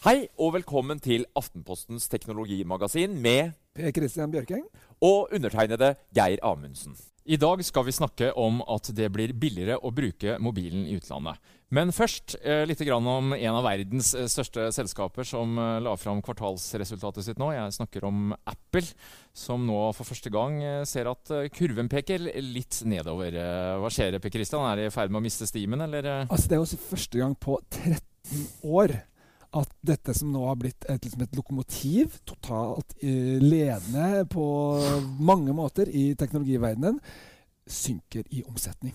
Hei og velkommen til Aftenpostens teknologimagasin med Per Christian Bjørkeng. og undertegnede Geir Amundsen. I dag skal vi snakke om at det blir billigere å bruke mobilen i utlandet. Men først eh, litt grann om en av verdens eh, største selskaper som eh, la fram kvartalsresultatet sitt nå. Jeg snakker om Apple, som nå for første gang eh, ser at eh, kurven peker litt nedover. Eh, hva skjer, Per Christian? Er de i ferd med å miste stimen, eller? Altså, det er også første gang på 13 år at dette som nå har blitt et, liksom et lokomotiv, totalt eh, ledende på mange måter i teknologiverdenen, synker i omsetning.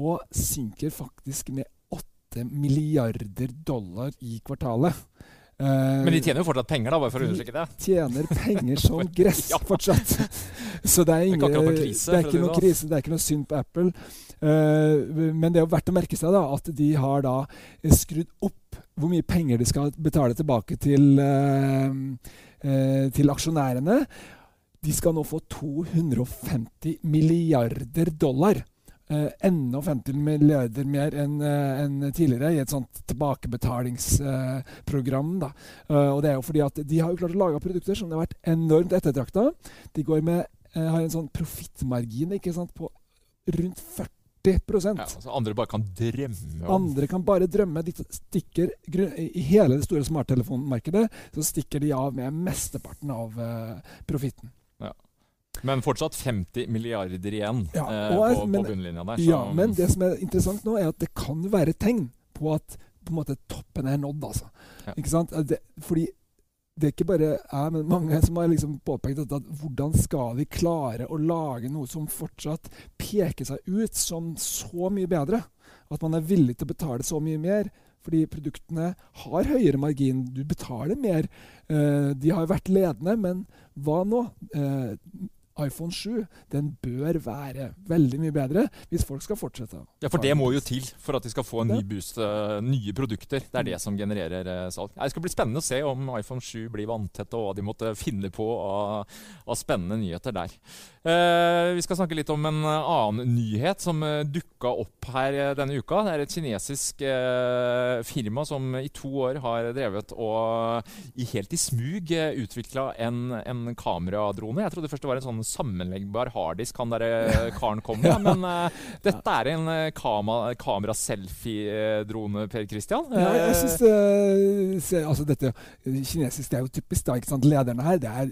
Og synker faktisk med 8 milliarder dollar i kvartalet. Eh, Men de tjener jo fortsatt penger, da, bare for å understreke det. De tjener penger som gress fortsatt. Så det er, ingen, ikke noe krise, det er ikke si noe krise, det er ikke noe synd på Apple. Eh, men det er jo verdt å merke seg da, at de har da skrudd opp hvor mye penger de skal betale tilbake til, eh, eh, til aksjonærene. De skal nå få 250 milliarder dollar. Eh, enda 50 milliarder mer enn eh, tidligere i et sånt tilbakebetalingsprogram. da. Eh, og det er jo fordi at De har jo klart å lage produkter som har vært enormt ettertrakta. De med, eh, har en sånn profittmargin på rundt 40 Ja, så andre bare kan drømme om Andre kan bare drømme. De stikker, I hele det store smarttelefonmarkedet så stikker de av med mesteparten av uh, profitten. Men fortsatt 50 milliarder igjen Ja, eh, og er- på, men- på bunnlinja der. Ja, men det som er interessant nå, er at det kan være tegn på at på en måte toppen er nådd. altså. Ja. Ikke sant? Det, fordi det er ikke bare jeg, men mange som har liksom påpekt at, at hvordan skal vi klare å lage noe som fortsatt peker seg ut som så mye bedre? At man er villig til å betale så mye mer. Fordi produktene har høyere margin. Du betaler mer. Eh, de har vært ledende, men hva nå? Eh, iPhone 7 den bør være veldig mye bedre hvis folk skal fortsette. Ja, for det må jo til for at de skal få en ny boost. eh, nye produkter. Det er det som genererer eh, salg. Det skal bli spennende å se om iPhone 7 blir vanntett, og hva de måtte finne på av, av spennende nyheter der. Eh, vi skal snakke litt om en annen nyhet som dukka opp her denne uka. Det er et kinesisk eh, firma som i to år har drevet og i helt i smug utvikla en, en kameradrone. Jeg trodde først det var en sånn sammenleggbar harddisk han derre karen kom med, men uh, dette er en uh, kamera-selfie-drone, Per Christian. Ja, jeg Eh, synes uh, se, altså dette Kinesisk det er jo typisk. da, ikke sant? Lederne her det er,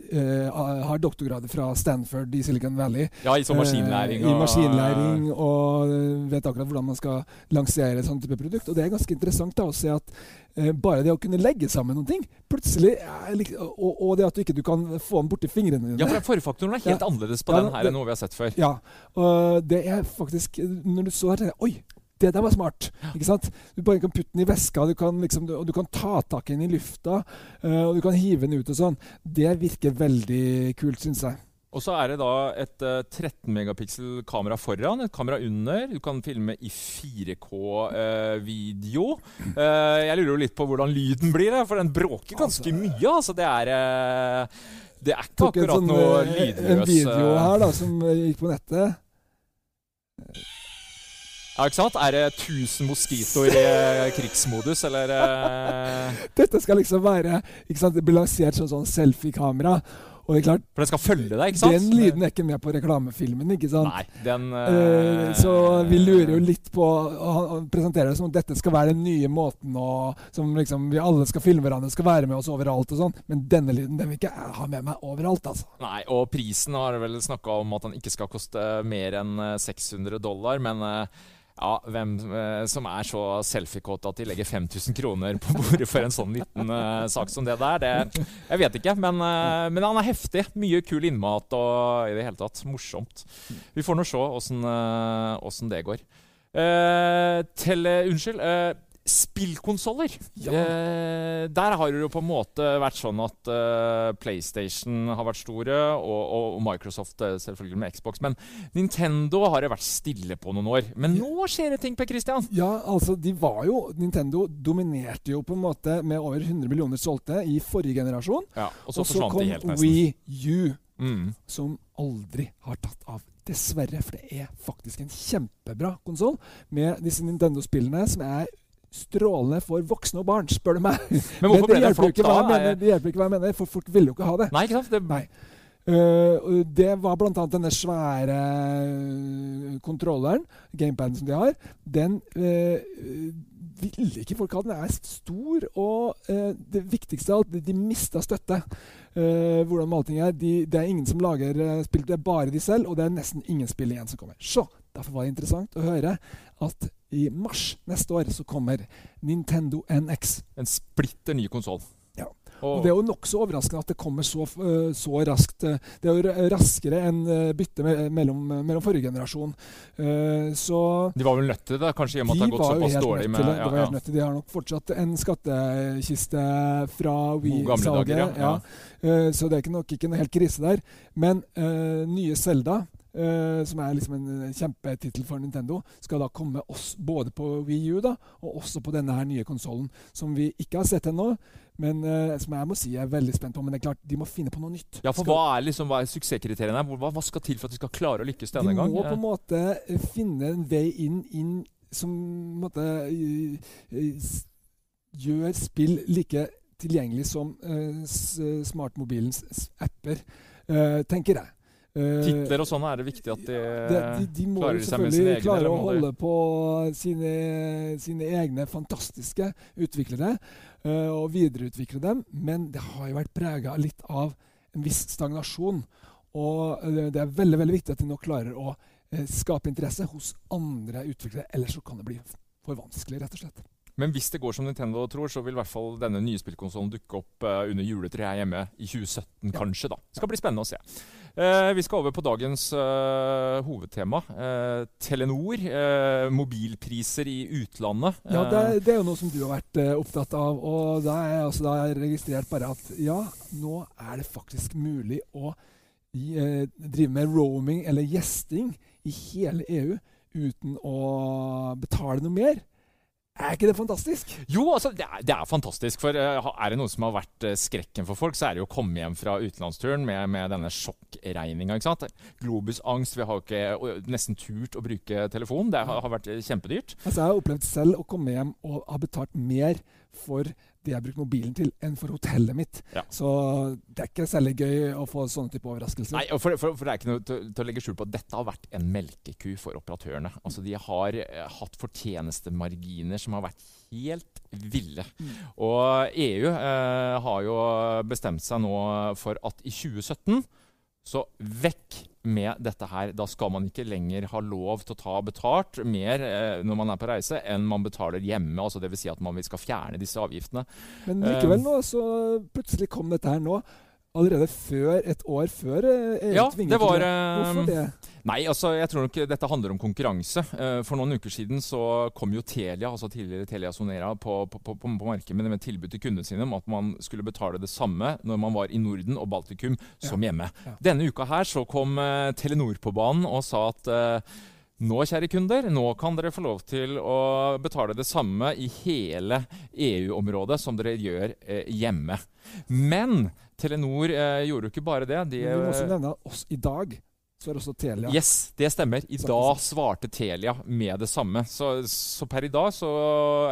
har doktorgrader fra Stanford i Silicon Valley. ja, i sånn maskinlæring. Eh, I maskinlæring og vet akkurat hvordan man skal lansere et sånt type produkt. Og det er ganske interessant da å se at bare det å kunne legge sammen noen ting plutselig og, og det at du ikke du kan få den borti fingrene dine Ja, for forfaktoren er helt Ja. annerledes på Ja, den her enn noe vi har sett før. Ja, og det er faktisk Når du så her Oi, det der var smart. ikke sant? Du bare kan putte den i veska, du kan liksom, og du kan ta tak i den i lufta. eh, og du kan hive den ut og sånn. Det virker veldig kult, syns jeg. Og så er det da et eh, 13 megapiksel kamera foran, et kamera under. Du kan filme i 4K-video. jeg lurer jo litt på hvordan lyden blir, for den bråker ganske mye. altså Det er eh, Det er ikke akkurat sånn, noe eh, lydløs En video eh, her da, som eh, gikk på nettet. Ja, ikke sant? Er det 1000 moskitoer i krigsmodus, eller Dette skal liksom være ikke sant, Det blir lansert som sånn selfie-kamera. Og det er klart, For den skal følge deg, ikke sant? den lyden er ikke med på reklamefilmen, ikke sant? Nei, den Eh, eh, så vi lurer jo litt på Han presenterer det som om dette skal være den nye måten å Som liksom vi alle skal filme hverandre, skal være med oss overalt og sånn. Men denne lyden den vil ikke jeg ha med meg overalt, altså. Nei, og prisen har vel snakka om at den ikke skal koste mer enn eh, 600 dollar, men eh, ja, hvem eh, som er så selfiekåt at de legger 5000 kroner på bordet for en sånn liten eh, sak som det der, det Jeg vet ikke, men, eh, men han er heftig. Mye kul innmat og i det hele tatt morsomt. Vi får nå se åssen eh, det går. Eh, tele, unnskyld. Eh, Ja. Eh, der har det jo på en måte vært sånn at eh, PlayStation har vært store, og, og, Microsoft eh, selvfølgelig med Xbox. Men Nintendo har det vært stille på noen år. Men nå skjer det ting, Per Christian. Ja, altså, de var jo Nintendo dominerte jo på en måte med over 100 millioner solgte i forrige generasjon. Ja, og så Og så kom helt. Wii U, Mm. som aldri har tatt av. Dessverre, for det er faktisk en kjempebra konsoll med disse Nintendo-spillene som er strålende for voksne og barn, spør du meg. Men hvorfor ble det flopp ikke hva da? mener, det hjelper ikke hva jeg mener, for folk ville jo ikke ha det. Nei, ikke sant? Det, Nei. Uh, det var bl.a. denne svære eh, kontrolleren, gamepaden som de har. Den uh, ville ikke folk ha. Den er stor, og uh, det viktigste av alt, de, mista støtte. Hvordan allting er. De, det er ingen som lager spill, det er bare de selv, og det er nesten ingen spill igjen som kommer. Så derfor var det interessant å høre at i mars neste år så kommer Nintendo NX. en splitter ny konsoll. Ja. Og, Det er jo nokså overraskende at det kommer så, så raskt. Det er jo raskere enn byttet mellom, mellom forrige generasjon. Så de var vel nødt til det, kanskje, i og med at det har gått såpass dårlig med det. ja, De, var helt nødt til. de har nok fortsatt en skattkiste fra Wii-salget. ja. Ja. Så det er nok ikke noe helt krise der. Men nye Zelda, eh, som er liksom en kjempetittel for Nintendo, skal da komme oss både på Wii U da, og også på denne her nye konsollen, som vi ikke har sett ennå. Men uh, som jeg må si jeg er veldig spent på. Men det er klart, de må finne på noe nytt. Ja, for Skal- hva er, liksom, hva er suksesskriteriene? Hva, hva skal til for at de skal klare å lykkes denne de gang? må på en måte eh, finne en vei inn, inn som måte gjør spill like tilgjengelig som uh, smartmobilens apper, tenker jeg. Eh, Titler og sånn er det viktig at de, det, de, de må klarer seg med sine egne, klare å de- holde på sine, sine egne fantastiske utviklere eh, og videreutvikle dem, men det har jo vært prega litt av en viss stagnasjon. Og eh, det er veldig veldig viktig at de nå klarer å skape interesse hos andre utviklere, ellers så kan det bli for vanskelig, rett og slett. Men hvis det går som Nintendo tror, så vil i hvert fall denne nye spillkonsollen dukke opp uh, under juletreet her hjemme i 2017, kanskje. da. Det skal bli spennende å se. Uh, vi skal over på dagens uh, hovedtema. Telenor. mobilpriser i utlandet. Ja, det, det er jo noe som du har vært opptatt av. Og da er jeg altså da registrert bare at ja, nå er det faktisk mulig å i, drive med roaming eller gjesting i hele EU uten å betale noe mer. Er ikke det fantastisk? Jo, altså, det er, det er fantastisk. For uh, er det noe som har vært uh, skrekken for folk, så er det jo å komme hjem fra utenlandsturen med, med denne sjokkregninga. Globusangst. Vi har jo ikke eh, nesten turt å bruke telefon. Det har, har vært kjempedyrt. Altså, jeg har opplevd selv å komme hjem og ha betalt mer for det jeg bruker mobilen til, enn for hotellet mitt. Ja. Så det er ikke særlig gøy å få sånne type overraskelser. Nei, for, for, for det er ikke noe til, til å legge skjul på at dette har vært en melkeku for operatørene. Altså, De har eh, hatt fortjenestemarginer som har vært helt ville. Og EU eh, har jo bestemt seg nå for at i 2017 så vekk med dette her. Da skal man ikke lenger ha lov til å ta betalt mer eh, når man er på reise, enn man betaler hjemme. altså Dvs. Si at man skal fjerne disse avgiftene. Men Eh, likevel nå, så plutselig kom dette her nå. Allerede før, et år før Erik Ja, tvinger det var eh, Hvorfor det? Nei, altså jeg tror nok dette handler om konkurranse. Eh, For noen uker siden så kom jo Telia, altså tidligere Telia Sonera, på, på, på, på markedet med et tilbud til kundene sine om at man skulle betale det samme når man var i Norden og Baltikum som hjemme. Ja. Denne uka her så kom eh, Telenor på banen og sa at eh, nå, kjære kunder, nå kan dere få lov til å betale det samme i hele EU-området som dere gjør eh, hjemme. Men Telenor eh, gjorde jo ikke bare det. De, Men vi må også nevne at oss i dag så er også Telia Yes, det stemmer. I dag svarte Telia med det samme. Så, så per i dag, så,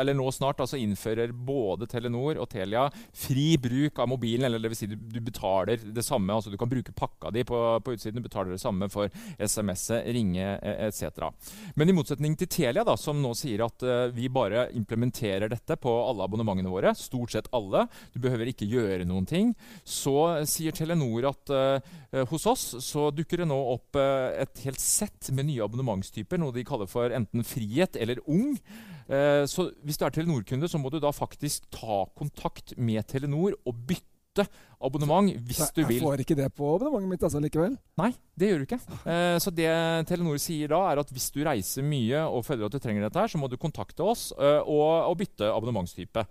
eller nå snart, altså innfører både Telenor og Telia fri bruk av mobilen. Eller det vil si du, du betaler det samme. altså Du kan bruke pakka di på, på utsiden. Du betaler det samme for SMS-et, ringe etc. Men i motsetning til Telia, da, som nå sier at uh, vi bare implementerer dette på alle abonnementene våre, stort sett alle, du behøver ikke gjøre noen ting, så sier Telenor at uh, hos oss så dukker det nå opp opp eh, et helt sett med nye abonnementstyper, noe de kaller for enten frihet eller ung. Eh, så hvis du er Telenor-kunde, så må du da faktisk ta kontakt med Telenor og bytte abonnement hvis du vil. Jeg får ikke det på abonnementet mitt altså likevel? Nei, det gjør du ikke. Eh, så det Telenor sier da, er at hvis du reiser mye og føler at du trenger dette, her, så må du kontakte oss eh, og, og, bytte abonnementstype.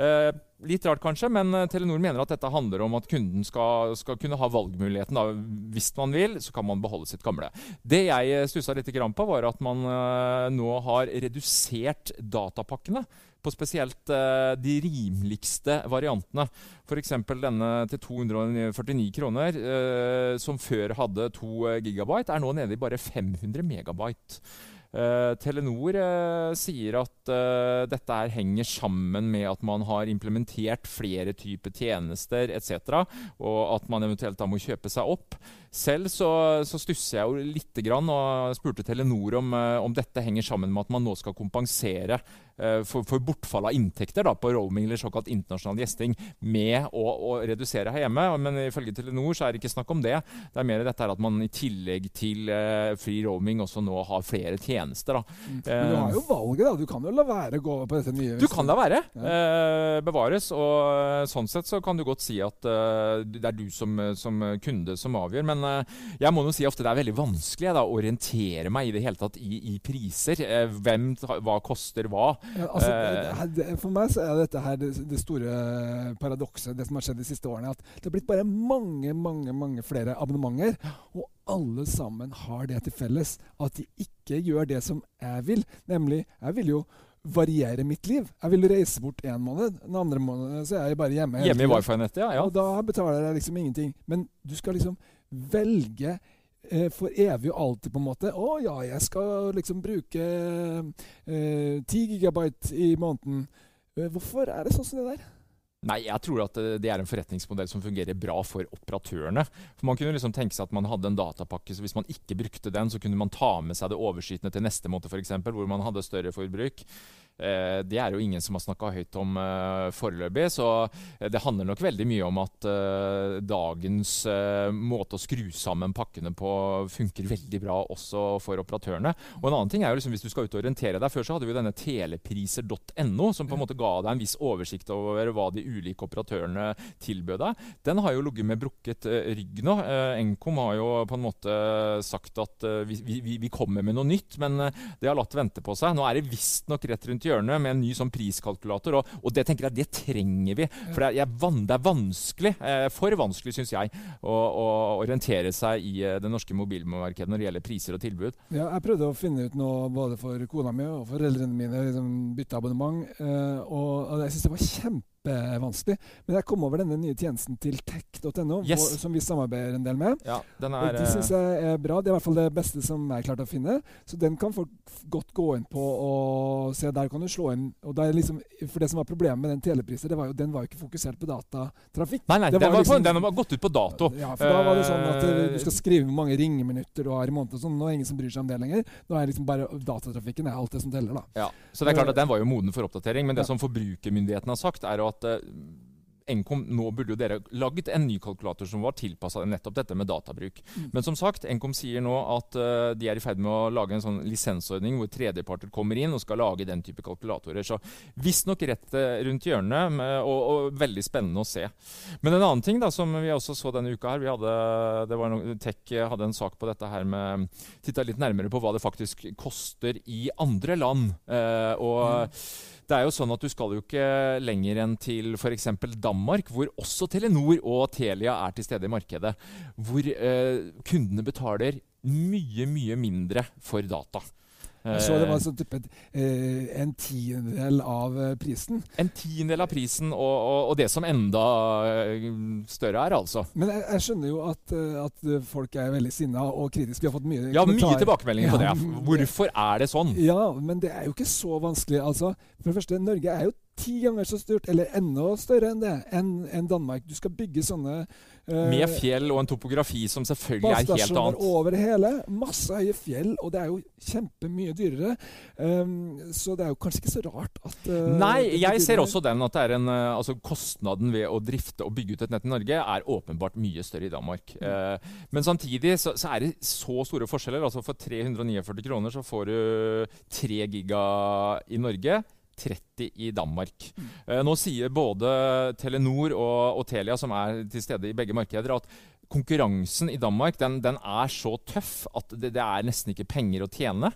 Eh, litt rart kanskje, men eh, Telenor mener at dette handler om at kunden skal, skal kunne ha valgmuligheten. Da. Hvis man vil, så kan man beholde sitt gamle. Det jeg stussa litt på, var at man eh, nå har redusert datapakkene på spesielt de rimeligste variantene. F.eks. denne til 249 kroner, som før hadde 2 gigabyte, er nå nede i bare 500 megabyte. Uh, Telenor uh, sier at uh, dette her henger sammen med at man har implementert flere typer tjenester etc., og at man eventuelt da må kjøpe seg opp. Selv så, så stusser jeg jo lite grann og spurte Telenor om, om, dette henger sammen med at man nå skal kompensere for, for, bortfall av inntekter da, på roaming eller såkalt internasjonal gjesting med å, å, redusere her hjemme. Men ifølge Telenor så er det ikke snakk om det. Det er mer dette at man i tillegg til fri roaming også nå har flere tjenester tjenester. Da. Mm. Men du har jo valget, da. Du kan jo la være å gå på dette nye. Du kan la være. Ja. Eh, bevares. Og eh, sånn sett så kan du godt si at det er du som, som, kunde som avgjør. Men jeg må jo si ofte det er veldig vanskelig å orientere meg i det hele tatt i, i priser. Hvem, hva koster hva. Ja, altså, det, det, for meg så er dette her det, det store paradokset, det som har skjedd de siste årene. At det har blitt bare mange, mange, mange flere abonnementer. Og alle sammen har det til felles at de ikke gjør det som jeg vil. Nemlig, jeg vil jo variere mitt liv. Jeg vil reise bort én måned, den andre måneden så er jeg bare hjemme. Hjemme i wifi-nettet, ja, ja. Og da betaler jeg liksom ingenting. Men du skal liksom velge eh, for evig og alltid, på en måte. Å ja, jeg skal liksom bruke eh, 10 gigabyte i måneden. Eh, hvorfor er det sånn som det der? Nei, jeg tror at det er en forretningsmodell som fungerer bra for operatørene. For Man kunne liksom tenke seg at man hadde en datapakke, så hvis man ikke brukte den, så kunne man ta med seg det overskytende til neste måned, f.eks., hvor man hadde større forbruk. Eh, det er jo ingen som har snakka høyt om uh, foreløpig, så eh, det handler nok veldig mye om at dagens måte å skru sammen pakkene på funker veldig bra også for operatørene. Og en annen ting er jo liksom hvis du skal ut og orientere deg Før så hadde vi denne telepriser.no, som på en måte ga deg en viss oversikt over hva de ulike operatørene tilbød deg. Den har jo ligget med brukket rygg nå. Nkom har jo på en måte sagt at vi, vi, vi, kommer med noe nytt, men det har latt vente på seg. Nå er det visstnok rett rundt hjørnet med en ny sånn priskalkulator. Og, og, det tenker jeg, det trenger vi. For det er, det er vanskelig, eh, for vanskelig syns jeg, å, å, orientere seg i eh, det norske mobilmarkedet når det gjelder priser og tilbud. Ja, jeg prøvde å finne ut noe både for kona mi og foreldrene mine. liksom Bytteabonnement. Eh, og, og jeg syns det var kjempe kjempevanskelig. Men jeg kom over denne nye tjenesten til tech.no, yes. som vi samarbeider en del med. Ja, er, og De syns jeg er bra. Det er i hvert fall det beste som jeg klarte å finne. Så den kan folk godt gå inn på og se. Der kan du slå inn. Og det er liksom, for det som var problemet med den telepriser, det var jo, den var jo ikke fokusert på datatrafikk. Nei, nei, den var, liksom, den var gått ut på dato. Ja, for da var det sånn at eh, du skal skrive hvor mange ringeminutter du har i måneden. og Sånn. Nå er det ingen som bryr seg om det lenger. Nå er liksom bare datatrafikken er alt det som teller. da. Ja, Så det er klart at den var jo moden for oppdatering. Men det ja. som forbrukermyndigheten har sagt, er jo at uh, Nkom, nå burde jo dere laget en ny kalkulator som var tilpassa nettopp dette med databruk. Mm. Men som sagt, Nkom sier nå at uh, de er i ferd med å lage en sånn lisensordning hvor tredjeparter kommer inn og skal lage den type kalkulatorer. Så visstnok rett uh, rundt hjørnet, med, og, og, veldig spennende å se. Men en annen ting da, som vi også så denne uka her, vi hadde, det var no, Tech hadde en sak på dette her med Titta litt nærmere på hva det faktisk koster i andre land. Uh, og mm. Det er jo sånn at Du skal jo ikke lenger enn til f.eks. Danmark, hvor også Telenor og Telia er til stede i markedet. Hvor eh, kundene betaler mye, mye mindre for data. Jeg så det var Eh, sånn type eh, en tiendedel av eh, prisen. En tiendedel av prisen, og, og, og det som enda eh, større er, altså. Men jeg, jeg skjønner jo at, at folk er veldig sinna og kritiske. Vi har fått mye Ja, mye tilbakemeldinger på det. Hvorfor er det sånn? Ja, men det er jo ikke så vanskelig. Altså, for det første, Norge er jo ti ganger så stort, eller enda større enn det, enn en Danmark. Du skal bygge sånne eh, Med fjell og en topografi som selvfølgelig er helt annet. over hele. Masse høye fjell, og det er jo kjempemye dyrere. Um, så det er jo kanskje ikke så rart at uh, Nei, jeg ser også den at det en, eh, altså kostnaden ved å drifte og bygge ut et nett i Norge er åpenbart mye større i Danmark. Mm. Uh, men samtidig så, så er det så store forskjeller. altså For 349 kroner så får du 3 giga i Norge. 30 i Danmark. Mm. Eh, nå sier både Telenor og, og Telia, som er til stede i begge markeder, at konkurransen i Danmark den, den er så tøff at det, det er nesten ikke penger å tjene.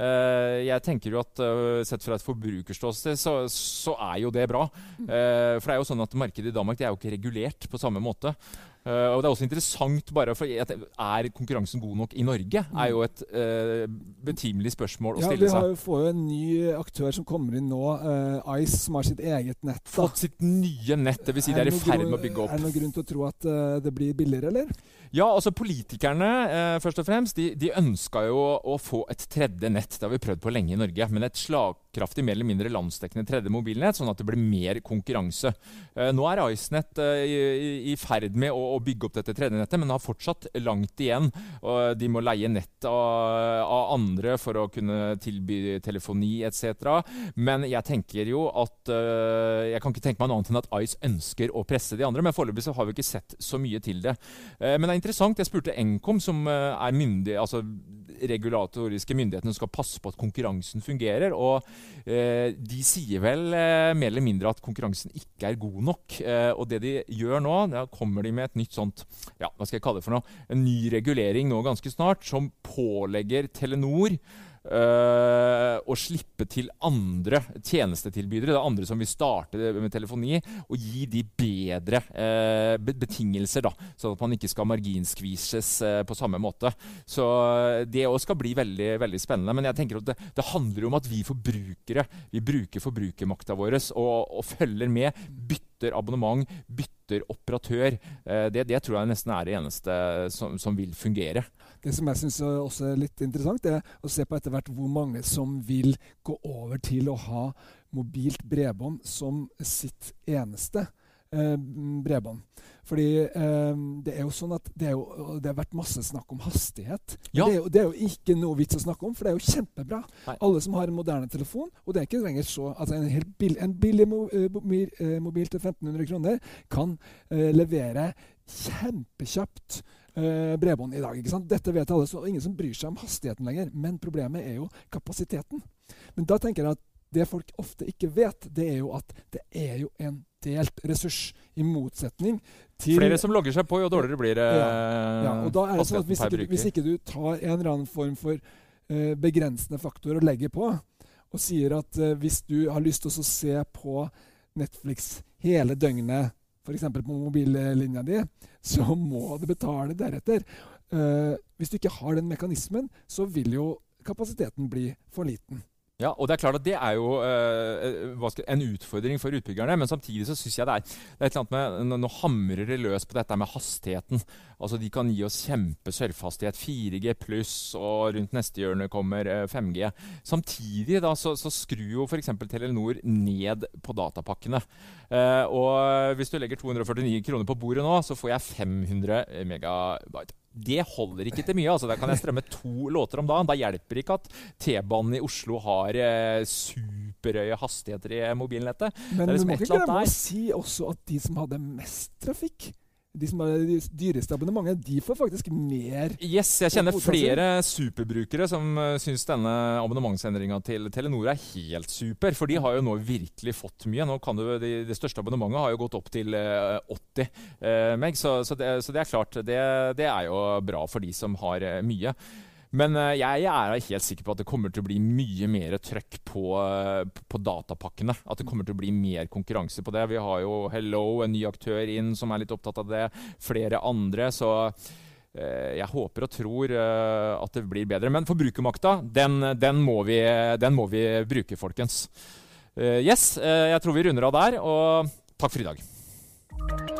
Eh, jeg tenker jo at eh, Sett fra et forbrukerståsted så, så er jo det bra. Eh, for det er jo sånn at markedet i Danmark det er jo ikke regulert på samme måte. Og det er også interessant bare for at Er konkurransen god nok i Norge? er jo et uh, betimelig spørsmål å Ja, stille Vi har Vi jo, får jo en ny aktør som kommer inn nå, uh, Ice, som har sitt eget nett. da. Fått sitt nye nett, dvs. Si de er i ferd med å bygge opp. Er det noen grunn til å tro at uh, det blir billigere, eller? Ja, altså Politikerne eh, først og fremst, de, de ønska jo å få et tredje nett. Det har vi prøvd på lenge i Norge. Men et slagkraftig, mer eller mindre landsdekkende tredje mobilnett, sånn at det blir mer konkurranse. Eh, nå er IceNet eh, i, ferd med å, bygge opp dette tredje nettet, men har fortsatt langt igjen. De må leie nett av, andre for å kunne tilby telefoni etc. Men jeg tenker jo at eh, Jeg kan ikke tenke meg noe annet enn at Ice ønsker å presse de andre. Men foreløpig har vi ikke sett så mye til det. Men det er interessant. Jeg spurte Nkom, som er myndig, altså regulatoriske myndighetene som skal passe på at konkurransen fungerer. Og de sier vel eh, mer eller mindre at konkurransen ikke er god nok. Eh, og det de gjør nå, da kommer de med et nytt sånt ja, hva skal jeg kalle det for noe? En ny regulering nå ganske snart, som pålegger Telenor eh, å slippe til andre tjenestetilbydere, det er andre som vil starte med telefoni, og gi de bedre uh, betingelser, da, sånn at man ikke skal marginskvises uh, på samme måte. Så det òg skal bli veldig, veldig spennende. Men jeg tenker at det, det handler om at vi forbrukere vi bruker forbrukermakta vår og, og følger med. Bytter abonnement, bytter operatør. Det, det tror jeg nesten er det eneste som, som vil fungere. Det som jeg syns også er litt interessant, er å se på etter hvert hvor mange som vil gå over til å ha mobilt bredbånd som sitt eneste eh, bredbånd. Fordi eh, det er jo sånn at det, er jo, det har vært masse snakk om hastighet. Ja. Det, er jo, det er jo ikke noe vits å snakke om, for det er jo kjempebra. Nei. Alle som har en moderne telefon, og det er ikke lenger så altså En, helt bill, en billig mo, eh, mobil, eh, mobil til 1500 kroner kan eh, levere kjempekjapt eh, bredbånd i dag. ikke sant? Dette vet alle, så ingen som bryr seg om hastigheten lenger. Men problemet er jo kapasiteten. Men da tenker jeg at det folk ofte ikke vet, det er jo at det er jo en delt ressurs, i motsetning til Flere som logger seg på, jo dårligere blir det. ja, og da er det sånn at hvis ikke, du- hvis ikke du tar en eller annen form for eh, begrensende faktor og legger på, og sier at eh, hvis du har lyst til å se på Netflix hele døgnet, f.eks. på mobillinja di, så må du betale deretter. Uh, hvis du ikke har den mekanismen, så vil jo kapasiteten bli for liten. Ja, og det er klart at det er jo eh, en utfordring for utbyggerne. Men samtidig så syns jeg det er, det er et eller annet med Nå, hamrer det løs på dette med hastigheten. Altså De kan gi oss kjempe surfehastighet, 4G pluss, og rundt neste hjørne kommer eh, 5G. Samtidig da så, så skrur jo f.eks. Telenor ned på datapakkene. Eh, og hvis du legger 249 kroner på bordet nå, så får jeg 500 megabyte. Det holder ikke til mye. altså Da kan jeg strømme to låter om dagen. Da hjelper det ikke at T-banen i Oslo har eh, superhøye hastigheter i mobilnettet. Men Det er du liksom må ikke glemme å si også at de som hadde mest trafikk, de som har de dyreste abonnementet, de får faktisk mer Yes, jeg kjenner flere superbrukere som uh, syns denne abonnementsendringa til Telenor er helt super. For de har jo nå virkelig fått mye. Nå kan du, de, det største abonnementet har jo gått opp til eh, 80 eh, meg, så, så, det, så det er klart, det, det er jo bra for de som har eh, mye. Men eh, jeg, er helt sikker på at det kommer til å bli mye mer trøkk på, eh, på datapakkene. At det kommer til å bli mer konkurranse på det. Vi har jo Hello, en ny aktør inn som er litt opptatt av det. Flere andre. Så Eh, jeg håper og tror at det blir bedre. Men forbrukermakta, den, den, den må vi bruke, folkens. Yes, jeg tror vi runder av der, og takk for i dag.